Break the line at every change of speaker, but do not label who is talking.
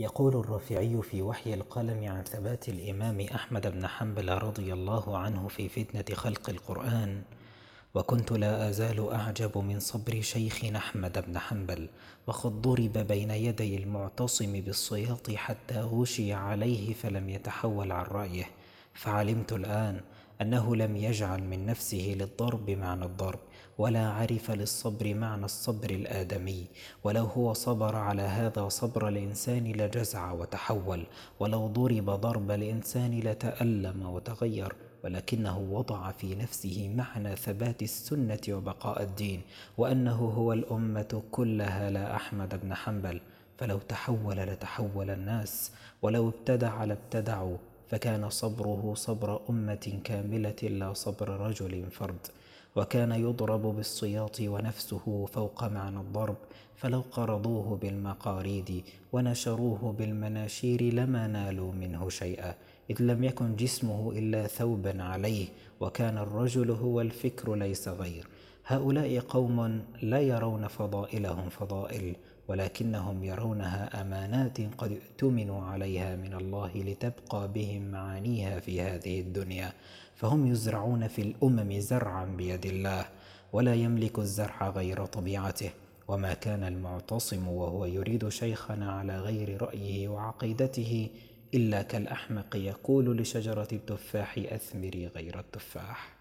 يقول الرافعي في وحي القلم عن ثبات الإمام أحمد بن حنبل رضي الله عنه في فتنة خلق القرآن وكنت لا أزال أعجب من صبر شيخنا أحمد بن حنبل وقد ضرب بين يدي المعتصم بالسياط حتى غشي عليه فلم يتحول عن رأيه فعلمت الآن أنه لم يجعل من نفسه للضرب معنى الضرب ولا عرف للصبر معنى الصبر الآدمي ولو هو صبر على هذا صبر الإنسان لجزع وتحول ولو ضرب ضرب الإنسان لتألم وتغير ولكنه وضع في نفسه معنى ثبات السنة وبقاء الدين وأنه هو الأمة كلها لا أحمد بن حنبل. فلو تحول لتحول الناس ولو ابتدع لابتدعوا فكان صبره صبر أمة كاملة لا صبر رجل فرد وكان يضرب بالسياط ونفسه فوق معنى الضرب فلو قرضوه بالمقاريد ونشروه بالمناشير لما نالوا منه شيئا إذ لم يكن جسمه إلا ثوبا عليه وكان الرجل هو الفكر ليس غير. هؤلاء قوم لا يرون فضائلهم فضائل ولكنهم يرونها أمانات قد اؤتمنوا عليها من الله لتبقى بهم معانيها في هذه الدنيا. فهم يزرعون في الأمم زرعا بيد الله ولا يملك الزرع غير طبيعته. وما كان المعتصم وهو يريد شيخنا على غير رأيه وعقيدته إلا كالأحمق يقول لشجرة التفاح أثمري غير التفاح.